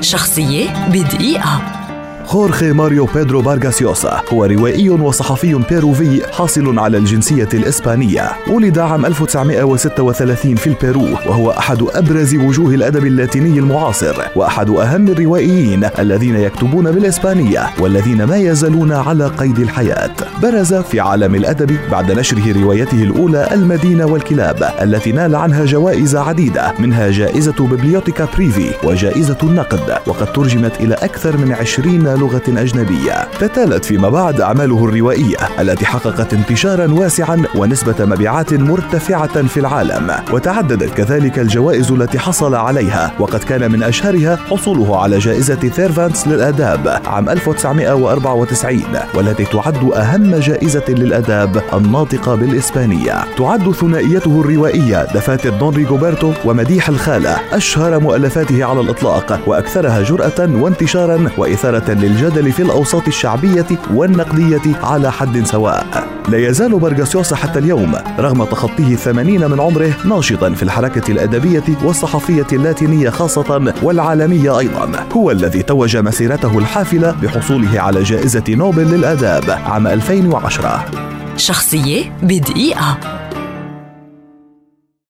شخصية بدقيقة. خورخي ماريو بيدرو بارغاس يوسا هو روائي وصحفي بيروفي حاصل على الجنسية الإسبانية. ولد عام 1936 في البيرو وهو أحد أبرز وجوه الأدب اللاتيني المعاصر وأحد أهم الروائيين الذين يكتبون بالإسبانية والذين ما يزالون على قيد الحياة. برز في عالم الأدب بعد نشره روايته الأولى المدينة والكلاب التي نال عنها جوائز عديدة منها جائزة ببليوتيكا بريفي وجائزة النقد. وقد ترجمت إلى أكثر من عشرين لغة أجنبية تتالت فيما بعد أعماله الروائية التي حققت انتشارا واسعا ونسبة مبيعات مرتفعة في العالم وتعددت كذلك الجوائز التي حصل عليها وقد كان من أشهرها حصوله على جائزة ثيرفانس للآداب عام 1994 والتي تعد أهم جائزة للآداب الناطقة بالإسبانية. تعد ثنائيته الروائية دفاتر دون ريغوبرتو ومديح الخالة أشهر مؤلفاته على الإطلاق وأكثرها جرأة وانتشارا وإثارة للجدل في الأوساط الشعبية والنقدية على حد سواء. لا يزال بارغاس يوسا حتى اليوم رغم تخطيه الثمانين من عمره ناشطا في الحركة الأدبية والصحفية اللاتينية خاصة والعالمية أيضا. هو الذي توج مسيرته الحافلة بحصوله على جائزة نوبل للآداب عام 2010 شخصية بدقيقة.